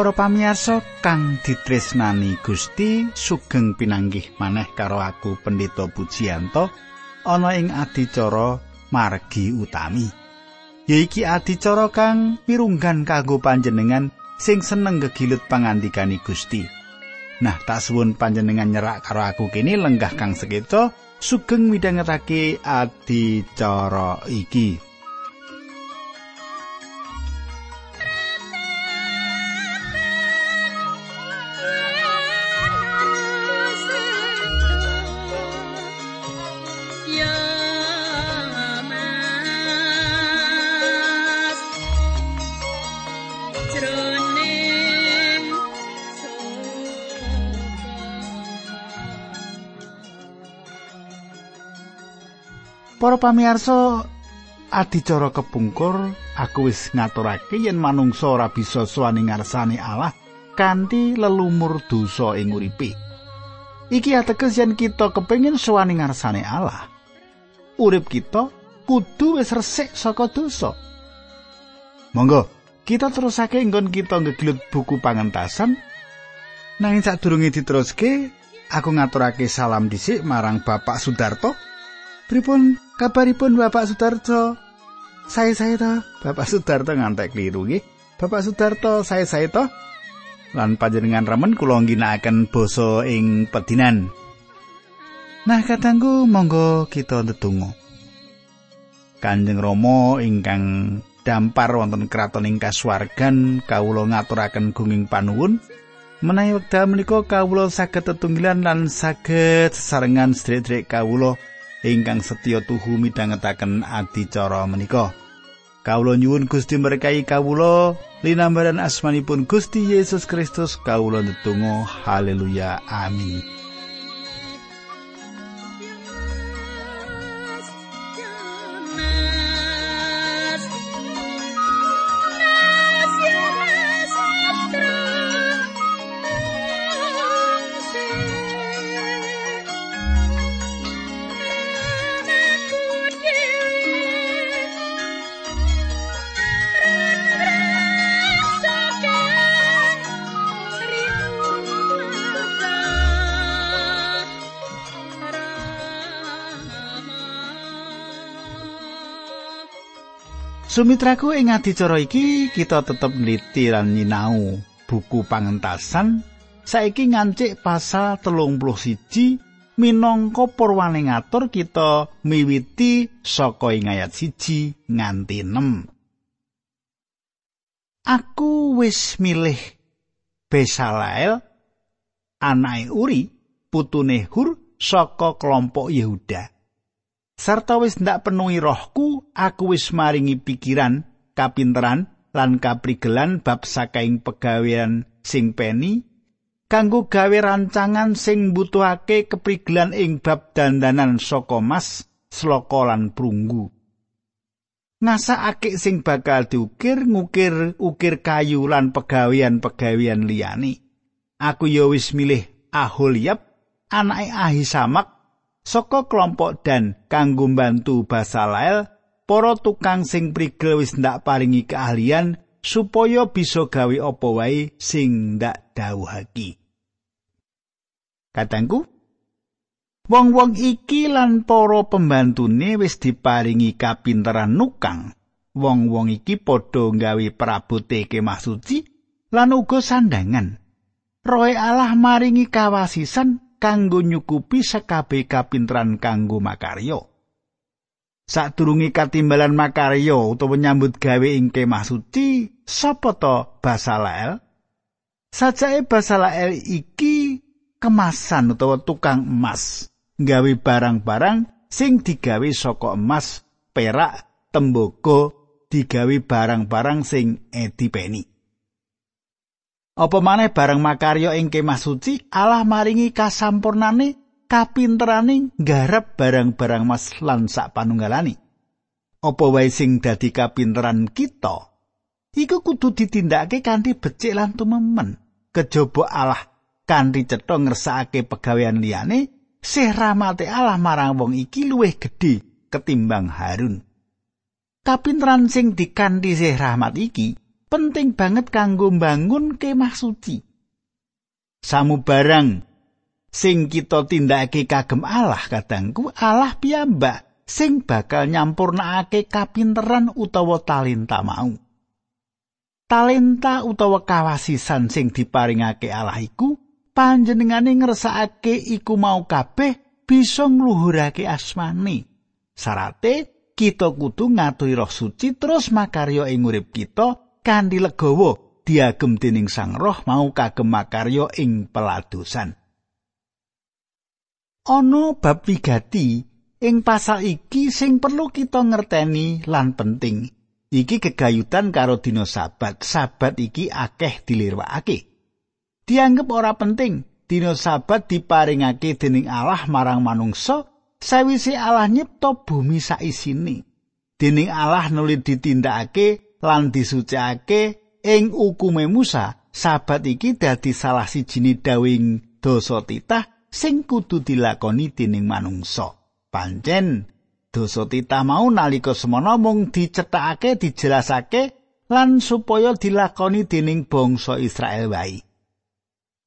Para pamirsa kang ditresnani Gusti sugeng pinanggih maneh karo aku Pendeta Pujiyanto ana ing adicara margi utami. Yaiki adicara kang pirunggan kanggo panjenengan sing seneng gegilut pangandikani Gusti. Nah, tak suwun panjenengan nyerak karo aku kini lenggah kang sekeca sugeng midhangetake adicara iki. Para pamirsa adicara kepungkur aku wis ngaturake yen manungsa ora bisa suwani ngarsane Allah kanthi lelumur dosa ing uripe. Iki ateges yen kita kepengin suwani ngarsane Allah. Urip kita kudu wis resik saka dosa. Monggo kita terusake nggon kita ngeglut buku pangentasan. Nanging sadurunge diteruske, aku ngaturake salam dhisik marang Bapak Sudarto. Pripun kabaripun Bapak Sudarto? Saya saya to, Bapak Sudarto ngantek kliru nggih. Bapak Sudarto, saya saya to. Lan panjenengan remen kula ngginakaken basa ing pedinan. Nah, katanggu monggo kita ndedonga. Kanjeng Rama ingkang dampar wonten kraton ing kasuwargan kawula ngaturaken gunging panuwun menawi wekdal menika kawula saged tetunggilan lan saged sesarengan sedherek kawula ingkang setya tuhu midhangetaken adicara menika. Kawula nyuwun Gusti berkahi kawula linambaran asmanipun Gusti Yesus Kristus kawula ndedonga haleluya amin. Sumitraku ing adicara iki kita tetep nliti lan nyinau buku pangentasan saiki ngancik pasal telung puluh siji minangka purwane ngatur kita miwiti saka ing ayat siji nganti 6. Aku wis milih Besalael anake Uri putune Hur saka kelompok Yehuda. Sarta wis ndak penuhi rohku aku wis maringi pikiran kapinteran lan kaprigelan bab sakaing pegawean sing peni kanggo gawe rancangan sing butuhake keprigelan ing bab dandanan saka mas sloka lan prunggu. Ngasakake sing bakal diukir ngukir ukir kayu lan pegawean-pegawean liyane. Aku ya wis milih Aholiab anake Ahisamak saka kelompok dan kanggo bantu Basalael para tukang sing prigel wis ndak paringi keahlian supaya bisa gawe apa wae sing ndak dawuhake. Katangku Wong-wong iki lan para pembantune wis diparingi kapinteran nukang. Wong-wong iki padha gawe prabote kemah suci lan uga sandangan. Roe Allah maringi kawasisan kanggo nyukupi sekabe kapintran kanggo makarya. Sadurunge katimbalan makarya utawa nyambut gawe ing kemah suci, sapa to Basalael? Sajake Basalael iki kemasan utawa tukang emas, gawe barang-barang sing digawe saka emas, perak, tembaga, digawe barang-barang sing edipeni. Apa maneh barang makarya ing kemah suci Allah maringi kasampurnane kapinterane nggarap barang-barang mas lan sak panunggalane. Apa wae sing dadi kapinteran kita iku kudu ditindakake kanthi becik lan tumemen. Kejaba Allah kanthi cetha ngersakake pegawean liyane, sih rahmate Allah marang wong iki luwih gedhe ketimbang Harun. Kapinteran sing dikanthi sih rahmat iki penting banget kanggo mbangun kemah suci. Samubarang sing kita tindakake kagem Allah kadangku Allah piyambak sing bakal nyampurnakake kapinteran utawa talenta mau. Talenta utawa kawasisan sing diparingake Allah iku panjenengane ngersakake iku mau kabeh bisa ngluhurake asmane. Sarate kita kudu ngaturi roh suci terus makarya ing urip kita kanthi legawa diagem dening Sang Roh mau kagem makarya ing peladosan. ana bab wigati ing pasal iki sing perlu kita ngerteni lan penting. Iki kegayutan karo dina sabat. Sabat iki akeh dilirwakake. Dianggep ora penting. Dina sabat diparingake dening Allah marang manungsa sawise Allah nyipta bumi saisine. Dening Allah nuli ditindakake lan disucikake ing ukume Musa. Sabat iki dadi salah sijine dawing dosa titah sing kudu dilakoni dening manungsa. Pancen dosa titah mau nalika semana mung dicethakake dijelasake lan supaya dilakoni dening bangsa Israel wae.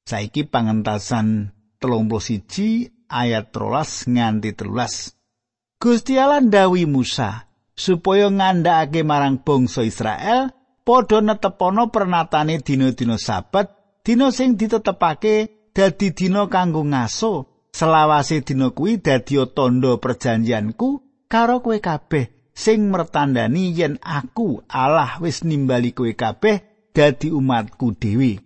Saiki pangentasan 31 ayat 13 nganti 13. Gusti Allah ndawi Musa supaya ngandhakake marang bangsa Israel padha netepono pernatane dina-dina sabat, dina sing ditetepake dadi dina kanggo ngaso selawase dina kuwi dadi tandha perjanjianku karo kowe kabeh sing mertandani yen aku Allah wis nimbali kowe kabeh dadi umatku dhewe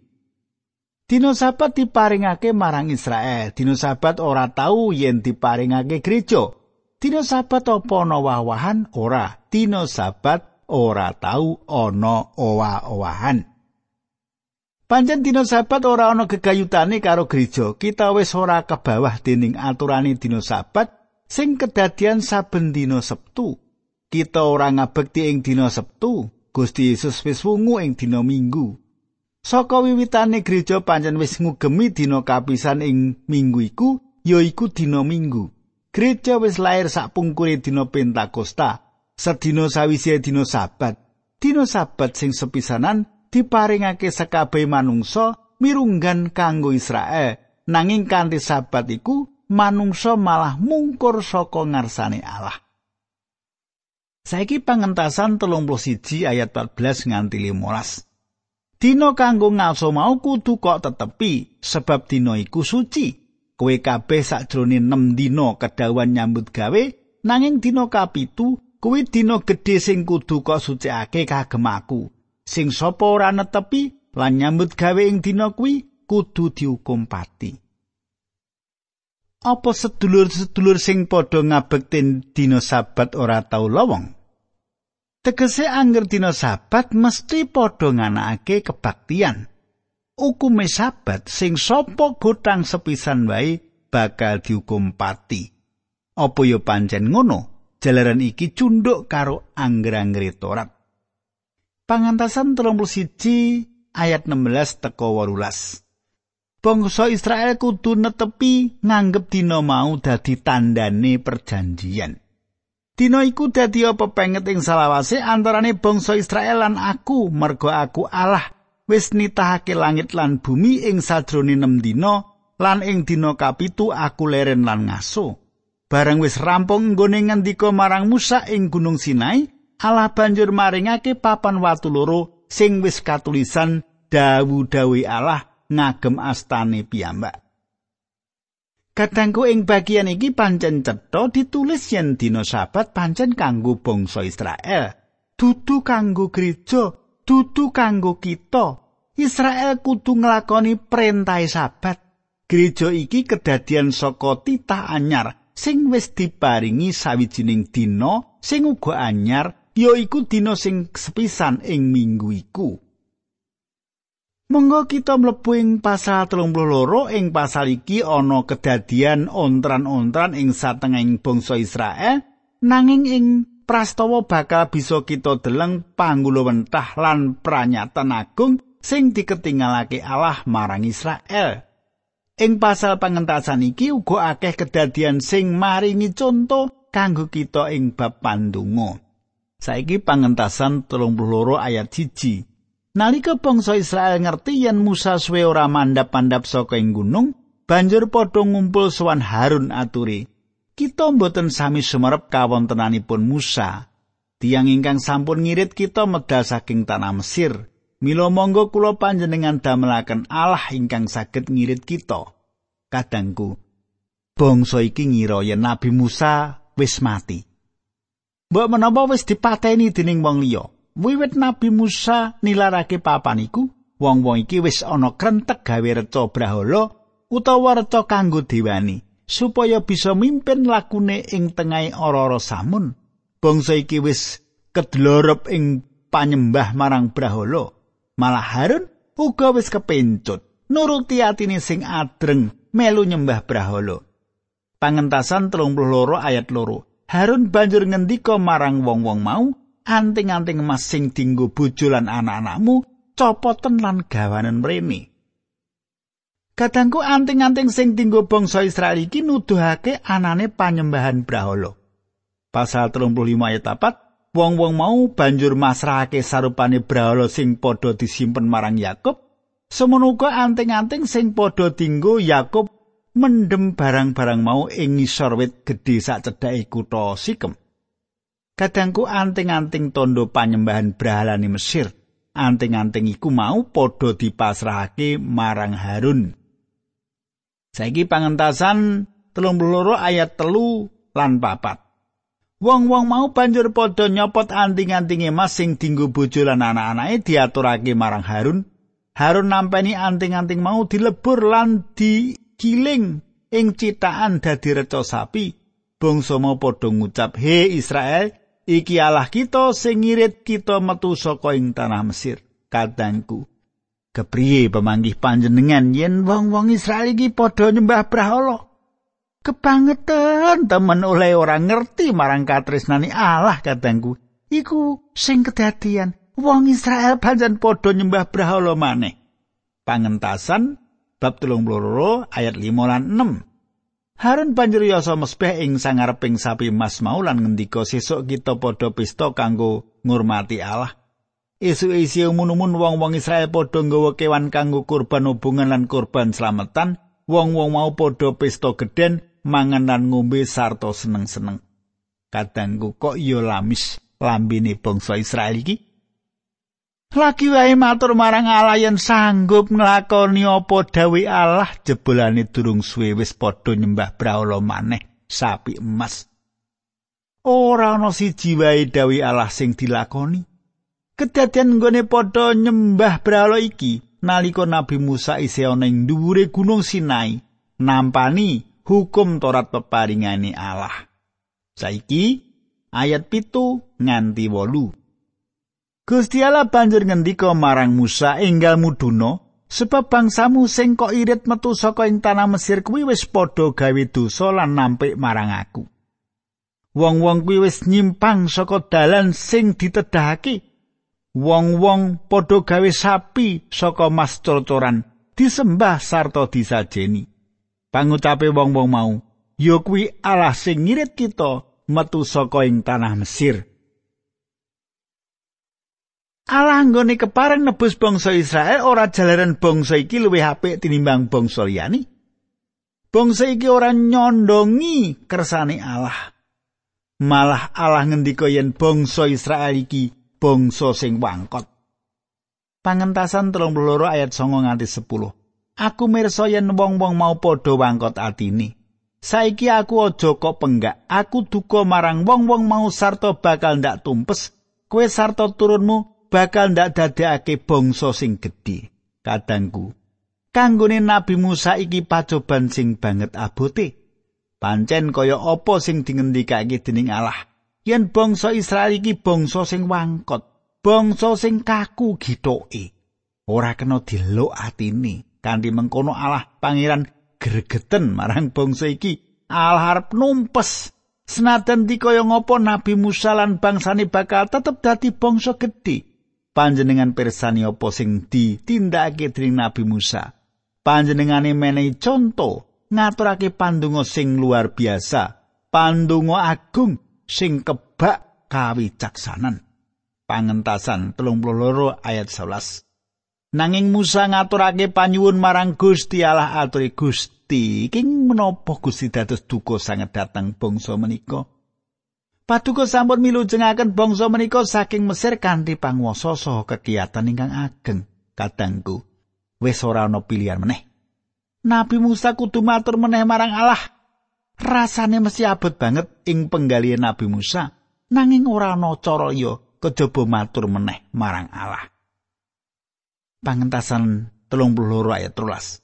Dino sabat diparingake marang Israel. Dino sabat ora tau yen diparingake gereja. Dino sabat apa ana wawahan ora. Dino sabat ora tau ana owah-owahan. Pancen dina sabat ora ana gegayutane karo gereja. Kita wis ora kebawah dening aturane dina sabat sing kedadian saben dina Sabtu. Kita ora ngabekti ing dina Sabtu. Gusti Yesus wis wungu ing dina Minggu. Saka wiwitane gereja pancen wis ngugemi dina kapisan ing minggu iku yaiku dina Minggu. Gereja wis lair sakpungkure dina Pentakosta. Sedina sawise dina Sabat. Dina Sabat sing sepisanan diparingake sekabehe manungsa mirunggan kanggo Israel nanging kanthi sabat iku manungsa malah mungkur saka ngarsane Allah Saiki pangentasan 31 ayat 14 nganti 15 Dino kanggo ngaso mau kudu kok tetepi sebab dino iku suci kowe kabeh sakjroning 6 dino kedawan nyambut gawe nanging dino kapitu kuwi dino gedhe sing kudu kok suciake kagem aku sing sapa ora netepi lan nyambut gawe ing dina kuwi kudu dihukum pati. Apa sedulur-sedulur sing padha ngabekten dina sabat ora tau lowong? Tegese angger dina sabat mesti padha nganakake kebaktian. Hukume sabat sing sapa gotang sepisan wae bakal dihukum pati. Apa ya pancen ngono? Jalaran iki cunduk karo angger-anggere Torat. Pangantasan 31 ayat 16 teko 18. Bangsa Israel kudu netepi nganggep dina mau dadi tandane perjanjian. Dina iku dadi apa penget ing salawase antarane bangsa Israel lan aku mergo aku Allah wis nitahake langit lan bumi ing sajrone 6 dina lan ing dina kapitu aku leren lan ngaso. Bareng wis rampung nggone ngendika marang Musa ing Gunung Sinai, Allah banjur maringake papan watu loro sing wis katulisan dawu-dawi Allah ngagem astane piyambak. Kadangku ing bagian iki pancen cetha ditulis yen dina sabat pancen kanggo bangsa Israel, dudu kanggo gereja, dudu kanggo kita. Israel kudu nglakoni perintah sabat. Gereja iki kedadian saka titah anyar sing wis diparingi sawijining dina sing uga anyar ya iku dina sing sepisan ing minggu iku. Monggo kita mlebu ing pasal 32 ing pasal iki ana kedadian ontran-ontran ing satengahing bangsa Israel nanging ing prastawa bakal bisa kita deleng panggulawentah lan pranyatan agung sing diketinggalake Allah marang Israel. Ing pasal pangentasan iki uga akeh kedadian sing maringi conto kanggo kita ing bab pandonga. Saiki pangentasan 32 ayat 1. Nalika bangsa Israel ngerti yen Musa suwe ora mandap-mandap saka ing gunung, banjur padha ngumpul sowan Harun aturi. Kita mboten sami sumerep kawontenanipun Musa. Tiang ingkang sampun ngirit kita medal saking tanah Mesir. Mila monggo kula panjenengan damelaken Allah ingkang saged ngirit kita. Kadangku, bangsa iki ngira yen Nabi Musa wis mati. Mbok menapa wis dipateni dening wong liya? Wiwit Nabi Musa nilarake papan iku, wong-wong iki wis ana krentek gawe reca brahala utawa reca kanggo dewani supaya bisa mimpin lakune ing tengahing ora-ora samun. Bangsa iki wis kedlorep ing panyembah marang brahala. Malah Harun uga wis kepencut nuruti atine sing adreng melu nyembah brahala. Pangentasan 32 ayat loro. Harun banjur ngendika marang wong-wong mau, anting-anting emas sing dinggo bojo lan anak-anakmu copoten lan gawanen mrene. Kadangku anting-anting sing dinggo bangsa Israel iki nuduhake anane panyembahan brahala. Pasal 35 ayat 4, wong-wong mau banjur masrahake sarupane brahala sing padha disimpen marang Yakub, semono anting-anting sing padha dinggo Yakub mendem barang-barang mau ing ngisor wit gedhe sak cedhake kutha Sikem. Kadangku anting-anting tondo panyembahan brahalane Mesir. Anting-anting iku mau padha dipasrahake marang Harun. Saiki pangentasan 32 ayat telu lan papat. Wong-wong mau banjur padha nyopot anting-antinge emas sing dinggo bojo lan anak-anake diaturake marang Harun. Harun nampeni anting-anting mau dilebur lan digiling ing citakan dadi reca sapi. Bangsa mau padha ngucap, "He Israel, Iki Allah kita sing ngirit kita metu saka ing tanah Mesir. Kadangku, kepriye pemanggih panjenengan yen wong-wong Israel iki padha nyembah brahala? Kebangetan temen oleh orang ngerti marang katresnani Allah kadangku. Iku sing kedadian wong Israel panjen padha nyembah brahala maneh. Pangentasan bab 32 ayat 5 lan 6. Harun banjur yasa mesbeh ing sangareping sapi emas mau lan ngendika sesuk kita padha pesta kanggo ngurmati Allah. Isu isi umun-umun wong-wong Israel padha nggawa kewan kanggo kurban hubungan lan kurban slametan, wong-wong mau padha pesta gedhen mangan lan ngombe sarta seneng-seneng. Kadangku kok ya lamis lambene bangsa Israel iki? Lagi wae matur marang Allah yen sanggup nglakoni apa dawuh Allah jebolane durung suwe wis padha nyembah brahala maneh sapi emas. Ora ana siji wae dawuh Allah sing dilakoni. Kedadian nggone padha nyembah brahala iki nalika Nabi Musa isih ana ing dhuwure Gunung Sinai nampani hukum Torat peparingane Allah. Saiki ayat pitu nganti wolu. Gusti Allah banjur ngendika marang Musa enggal muduna sebab bangsamu sing kok irit metu saka ing tanah Mesir kuwi wis padha gawe dosa lan nampik marang aku. Wong-wong kuwi wis nyimpang saka dalan sing ditedhahake. Wong-wong padha gawe sapi saka mas cocoran disembah sarta disajeni. Pangucape wong-wong mau, ya kuwi Allah sing ngirit kita metu saka ing tanah Mesir. Allah nggone kepareng nebus bangsa Israel ora jalaran bangsa iki luwih apik tinimbang bangsa liyane. Bangsa iki ora nyondongi kersane Allah. Malah Allah ngendika yen bangsa Israel iki bangsa sing wangkot. Pangentasan 32 ayat 9 nganti 10. Aku mirsa yen wong-wong mau padha wangkot atine. Saiki aku aja kok penggak. Aku duka marang wong-wong mau sarta bakal ndak tumpes. Kowe sarta turunmu bakal ndak dadekake bangsa sing gedhe kadangku kanggone nabi Musa iki pacoban sing banget abote pancen kaya apa sing dingendikake dening Allah yen bangsa Israel iki bangsa sing wangkot bangsa sing kaku gitoke. Ora kena diluk atine kanthi mengkono Allah pangeran gregeten marang bangsa iki Allah arep numpes. Senajan dikaya ngopo Nabi Musa lan bangsane bakal tetep dadi bangsa gedhe. Panjenengan pirsani apa sing ditindakake dening Nabi Musa. Panjenengane menehi conto ngaturake pandonga sing luar biasa, pandonga agung sing kebak kawicaksanan. Pangentasan 32 ayat 11. Nanging Musa ngaturake panyuwun marang Gusti Allah aturi Gusti, king menapa Gusti dados duka sanget dateng bangsa menika? Paduka sampun milujengaken bangsa menika saking Mesir kanthi panguwasa saha kegiatan ingkang ageng. Kadangku, wis ora ana pilihan meneh. Nabi Musa kudu matur meneh marang Allah. Rasane mesti abot banget ing penggalian Nabi Musa, nanging ora ana cara ya kejaba matur meneh marang Allah. pangentasan telung puluh ayat trulas.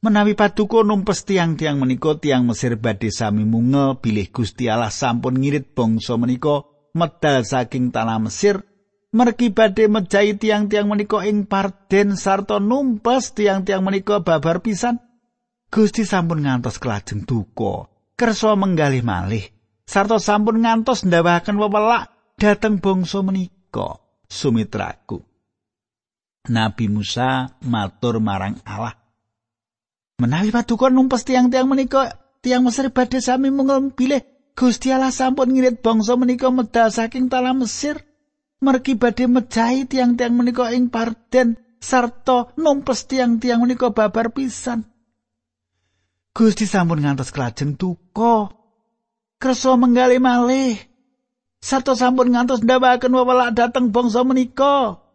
Menawi paduka numpes tiang-tiang menika tiang Mesir badhe sami mungel bilih Gusti Allah sampun ngirit bangsa menika medal saking tanah Mesir mergi badhe mejahi tiang-tiang menika ing parden sarta numpes tiang-tiang menika babar pisan Gusti sampun ngantos kelajeng duka kersa menggalih malih sarta sampun ngantos ndawahaken wewelak dhateng bangsa menika sumitraku Nabi Musa matur marang Allah. Menawi paduka numpes tiang-tiang menika, tiang Mesir badhe sami mungel bilih Gusti Allah sampun ngirit bangsa menika medal saking tanah Mesir. Mergi badhe mejahi tiang-tiang menika ing parden sarta numpes tiang-tiang menika babar pisan. Gusti sampun ngantos kelajeng duka. Kersa menggali malih. Sarta sampun ngantos ndhawaken wewelak dhateng bangsa menika.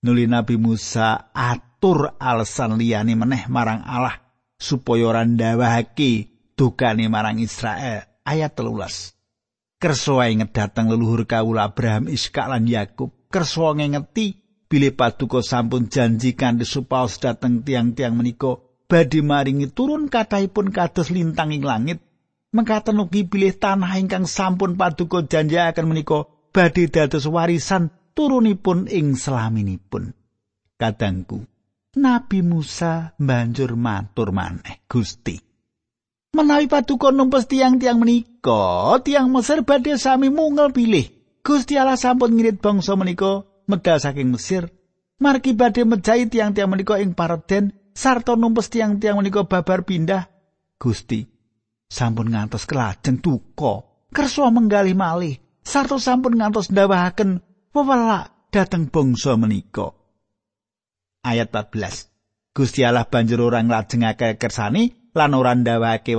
nuli Nabi Musa atur alasan liyane meneh marang Allah supaya ora ndawahake dukane marang Israel ayat 13 kersa wae ngedateng leluhur kawula Abraham Iskak lan Yakub kersa ngengeti bilih paduka sampun janji kanthi supaos dateng tiang-tiang menika badhe maringi turun kathahipun kados lintang ing langit mengkaten ugi bilih tanah ingkang sampun paduka janjiaken menika badhe dados warisan turunipun ing selaminipun. Kadangku, Nabi Musa banjur matur maneh, Gusti. Menawi paduka numpes tiang-tiang menika, tiang Mesir badhe sami mungel pilih. Gusti Allah sampun ngirit bangsa menika medal saking Mesir. Margi badhe mejahi tiang-tiang menika ing pareden sarta numpes tiang-tiang menika babar pindah. Gusti, sampun ngantos kelajeng duka, kersa menggali malih, sarta sampun ngantos ndawahaken wewelak dateng bangsa menika. Ayat 14. Gusti Allah banjur ora nglajengake kersane lan ora ndawake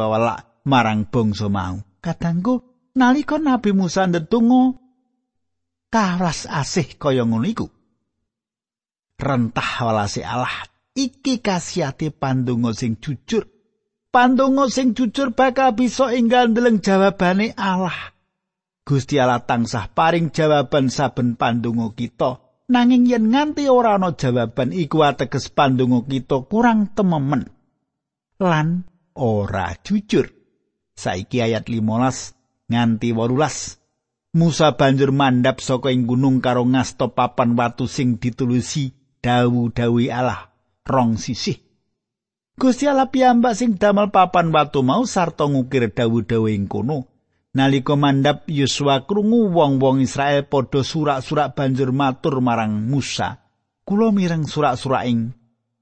marang bangsa mau. Kadangku nalika Nabi Musa ndedonga kawas asih kaya ngono iku. Rentah walase Allah iki kasiate pandonga sing jujur. Pandonga sing jujur bakal bisa enggal ndeleng jawabane Allah. Gusti Allah tansah paring jawaban saben pandonga kita. Nanging yen nganti ora ana jawaban iku ateges pandonga kita kurang tememen lan ora jujur. Saiki ayat 15 nganti 18. Musa banjur mandap saka ing gunung karo ngasta papan watu sing ditulusi dawu-dawi Allah rong sisih. Gusti Allah piyambak sing damel papan watu mau sarta ngukir dawu-dawu ing kono. Nalika mandap Yosua krungu wong-wong Israel padha surak-surak banjur matur marang Musa, "Kula mireng surak-surak ing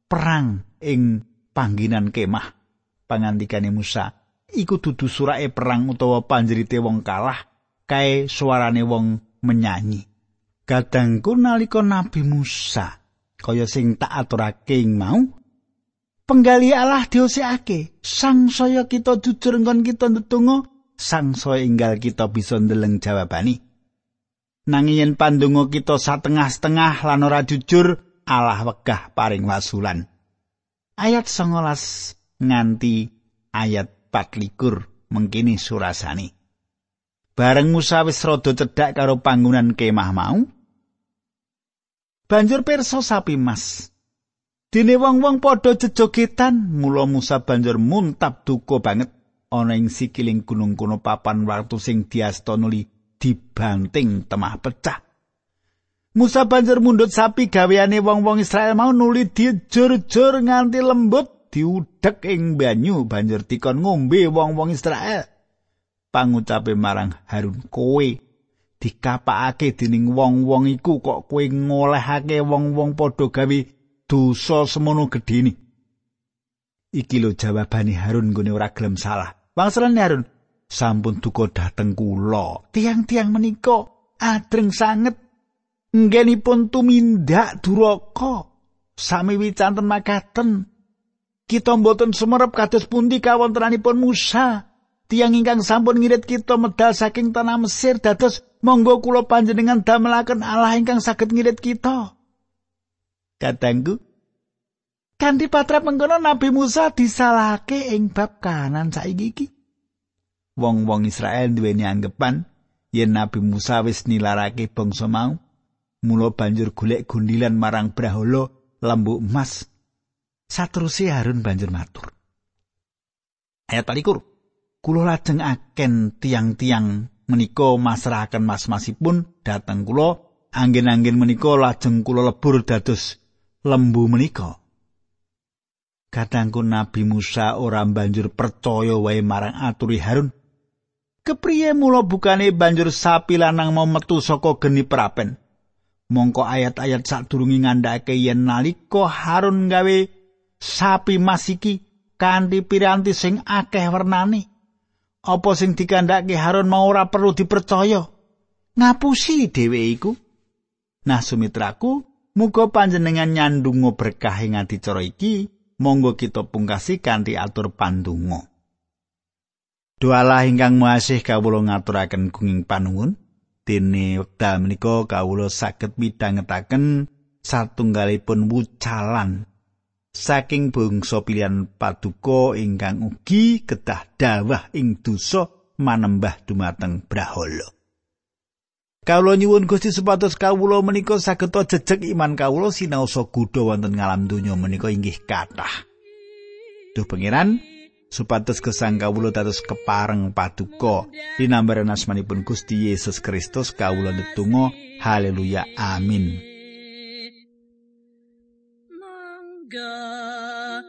perang ing pangginan kemah." Pangandikane Musa, "Iku dudu surake perang utawa panjerite wong kalah, kae suarane wong menyanyi." Kadangku nalika Nabi Musa kaya sing tak aturake ing mau, penggali Allah diosekake, sang saya kita jujur ngon kita ndedonga sangsaya enggal kita bisa ndeleng jawabani. Nanging yen pandonga kita satengah-setengah lan ora jujur, Allah wegah paring wasulan. Ayat 19 nganti ayat 24 mengkini surasani. Bareng Musa wis rada cedhak karo panggonan kemah mau, banjur perso sapi mas. Dene wong-wong padha jejogetan, mula Musa banjur muntap duka banget. ana ing sikiling gunung kuno papan waktu sing diasta nuli dibanting temah pecah. Musa banjur mundut sapi gaweane wong-wong Israel mau nuli dijur-jur nganti lembut diudhek ing banyu banjur dikon ngombe wong-wong Israel. Pangucape marang Harun kowe dikapakake dening wong-wong iku kok kowe ngolehake wong-wong padha gawe dosa semono gedhe Iki lho jawabane Harun gune ora gelem salah. Wangsulane Harun, sampun duka dhateng kula. Tiang-tiang menika adreng sanget. nggenipun tumindak duraka sami wicanten makaten kita mboten sumerep kados pundi kawontenanipun Musa tiang ingkang sampun ngirit kita medal saking tanah Mesir dados monggo kula panjenengan damelaken Allah ingkang saged ngirit kita. Kadangku kanthi patrap mengkono Nabi Musa disalahke ing bab kanan saiki iki. Wong-wong Israel duweni anggapan yen Nabi Musa wis nilarake bangsa mau mula banjur golek gundilan marang brahala lembu emas. Saterusé Harun banjur matur. Ayat 21 kula lajeng aken tiang-tiang menika masrahaken mas-masipun dhateng kula anggen-anggen menika lajeng kula lebur dados lembu menika Kadangku Nabi Musa ora banjur percaya wae marang aturi Harun. Kepriye mula bukane banjur sapi lanang mau metu saka geni prapen. Mongko ayat-ayat sadurunge ngandhake yen nalika Harun gawe sapi masiki kanthi piranti sing akeh wernane. Apa sing dikandhake Harun mau ora perlu dipercaya. Ngapusi dhewe iku. Nah sumitraku, muga panjenengan nyandungo berkah ing adicara iki. monggo kita pungkasi kanthi atur pandonga. Doalah ingkang masih kawula ngaturaken gunging panungun. Dene wekdal menika kawula saged midhangetaken satunggalipun wucalan saking bangsa pilihan paduka ingkang ugi kedah dawah ing dosa manembah dumateng brahala. Kawula nyuwun Gusti supados kawula menika saged jejeg iman kawula sinaosa gudha wonten ngalam donya menika inggih kathah. Duh pangeran supados gesang kawula dados kepareng paduka linambaran asmanipun Gusti Yesus Kristus kawula netunggal haleluya amin. God.